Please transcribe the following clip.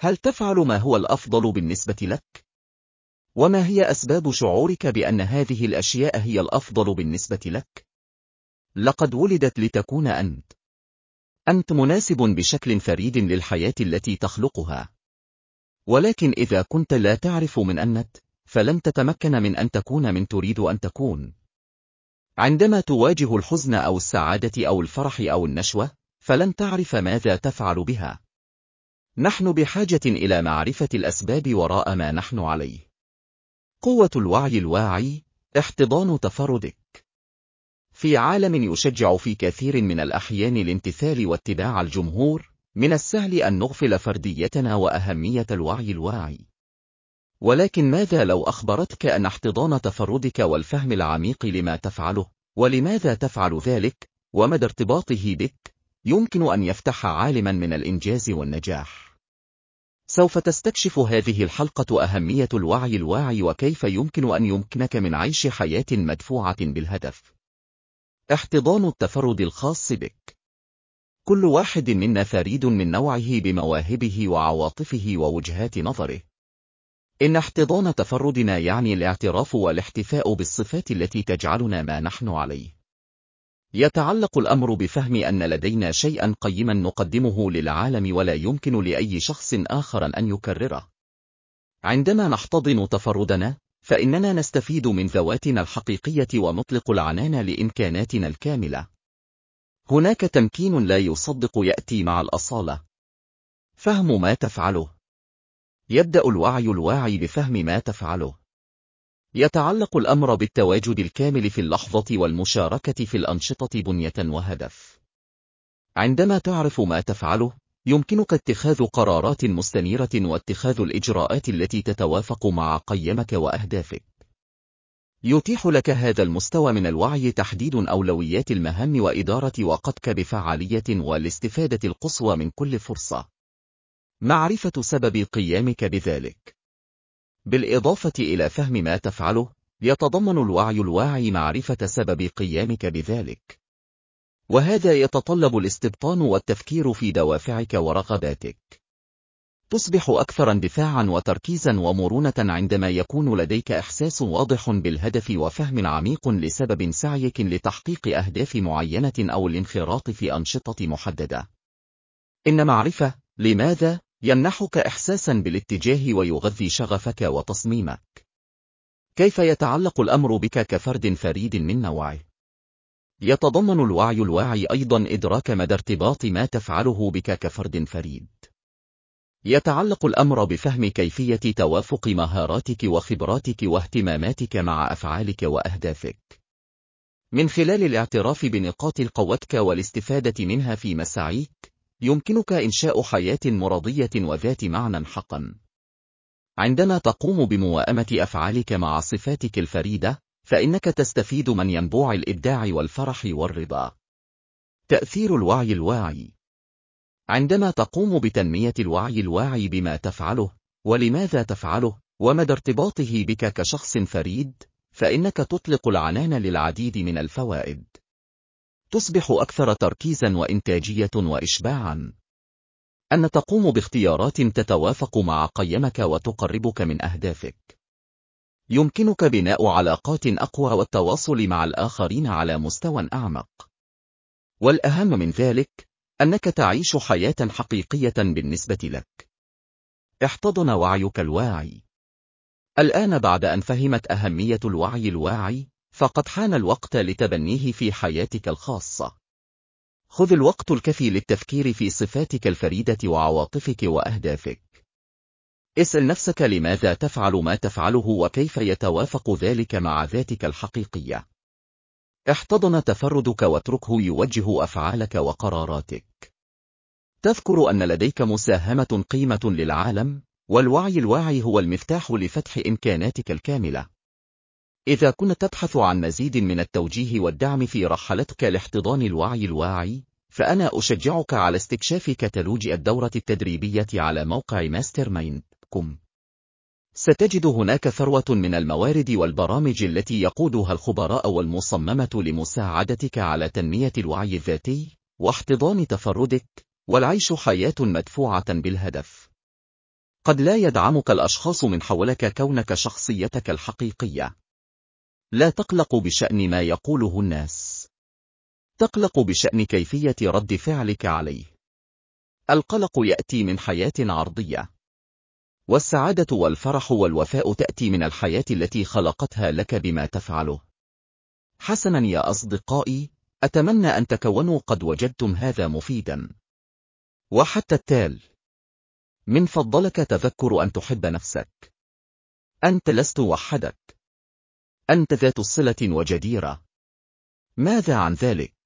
هل تفعل ما هو الأفضل بالنسبة لك؟ وما هي أسباب شعورك بأن هذه الأشياء هي الأفضل بالنسبة لك؟ لقد ولدت لتكون أنت. أنت مناسب بشكل فريد للحياة التي تخلقها. ولكن إذا كنت لا تعرف من أنت، فلن تتمكن من أن تكون من تريد أن تكون. عندما تواجه الحزن أو السعادة أو الفرح أو النشوة، فلن تعرف ماذا تفعل بها. نحن بحاجة إلى معرفة الأسباب وراء ما نحن عليه. قوة الوعي الواعي، احتضان تفردك. في عالم يشجع في كثير من الأحيان الامتثال واتباع الجمهور، من السهل أن نغفل فرديتنا وأهمية الوعي الواعي. ولكن ماذا لو أخبرتك أن احتضان تفردك والفهم العميق لما تفعله، ولماذا تفعل ذلك، ومدى ارتباطه بك، يمكن أن يفتح عالما من الإنجاز والنجاح. سوف تستكشف هذه الحلقة أهمية الوعي الواعي وكيف يمكن أن يمكنك من عيش حياة مدفوعة بالهدف. احتضان التفرد الخاص بك. كل واحد منا فريد من نوعه بمواهبه وعواطفه ووجهات نظره. إن احتضان تفردنا يعني الاعتراف والاحتفاء بالصفات التي تجعلنا ما نحن عليه. يتعلق الأمر بفهم أن لدينا شيئا قيما نقدمه للعالم ولا يمكن لأي شخص آخر أن يكرره. عندما نحتضن تفردنا، فإننا نستفيد من ذواتنا الحقيقية ونطلق العنان لإمكاناتنا الكاملة. هناك تمكين لا يصدق يأتي مع الأصالة. فهم ما تفعله. يبدأ الوعي الواعي بفهم ما تفعله. يتعلق الأمر بالتواجد الكامل في اللحظة والمشاركة في الأنشطة بنية وهدف. عندما تعرف ما تفعله، يمكنك اتخاذ قرارات مستنيرة واتخاذ الإجراءات التي تتوافق مع قيمك وأهدافك. يتيح لك هذا المستوى من الوعي تحديد أولويات المهام وإدارة وقتك بفعالية والاستفادة القصوى من كل فرصة. معرفة سبب قيامك بذلك. بالإضافة إلى فهم ما تفعله، يتضمن الوعي الواعي معرفة سبب قيامك بذلك. وهذا يتطلب الاستبطان والتفكير في دوافعك ورغباتك. تصبح أكثر اندفاعا وتركيزا ومرونة عندما يكون لديك إحساس واضح بالهدف وفهم عميق لسبب سعيك لتحقيق أهداف معينة أو الانخراط في أنشطة محددة. إن معرفة لماذا يمنحك إحساسا بالاتجاه ويغذي شغفك وتصميمك. كيف يتعلق الأمر بك كفرد فريد من نوعه؟ يتضمن الوعي الواعي أيضا إدراك مدى ارتباط ما تفعله بك كفرد فريد. يتعلق الأمر بفهم كيفية توافق مهاراتك وخبراتك واهتماماتك مع أفعالك وأهدافك. من خلال الاعتراف بنقاط قوتك والاستفادة منها في مساعيك، يمكنك إنشاء حياة مرضية وذات معنى حقا. عندما تقوم بمواءمة أفعالك مع صفاتك الفريدة، فإنك تستفيد من ينبوع الإبداع والفرح والرضا. تأثير الوعي الواعي عندما تقوم بتنمية الوعي الواعي بما تفعله، ولماذا تفعله، ومدى ارتباطه بك كشخص فريد، فإنك تطلق العنان للعديد من الفوائد. تصبح أكثر تركيزا وإنتاجية وإشباعا. أن تقوم باختيارات تتوافق مع قيمك وتقربك من أهدافك. يمكنك بناء علاقات أقوى والتواصل مع الآخرين على مستوى أعمق. والأهم من ذلك، أنك تعيش حياة حقيقية بالنسبة لك. احتضن وعيك الواعي. الآن بعد أن فهمت أهمية الوعي الواعي، فقد حان الوقت لتبنيه في حياتك الخاصة. خذ الوقت الكفي للتفكير في صفاتك الفريدة وعواطفك وأهدافك. اسأل نفسك لماذا تفعل ما تفعله وكيف يتوافق ذلك مع ذاتك الحقيقية. احتضن تفردك واتركه يوجه أفعالك وقراراتك. تذكر أن لديك مساهمة قيمة للعالم، والوعي الواعي هو المفتاح لفتح إمكاناتك الكاملة. إذا كنت تبحث عن مزيد من التوجيه والدعم في رحلتك لاحتضان الوعي الواعي، فأنا أشجعك على استكشاف كتالوج الدورة التدريبية على موقع كم. ستجد هناك ثروة من الموارد والبرامج التي يقودها الخبراء والمصممة لمساعدتك على تنمية الوعي الذاتي، واحتضان تفردك، والعيش حياة مدفوعة بالهدف. قد لا يدعمك الأشخاص من حولك كونك شخصيتك الحقيقية. لا تقلق بشأن ما يقوله الناس. تقلق بشأن كيفية رد فعلك عليه. القلق يأتي من حياة عرضية. والسعادة والفرح والوفاء تأتي من الحياة التي خلقتها لك بما تفعله. حسنا يا أصدقائي، أتمنى أن تكونوا قد وجدتم هذا مفيدا. وحتى التال. من فضلك تذكر أن تحب نفسك. أنت لست وحدك. أنت ذات صلة وجديرة. ماذا عن ذلك؟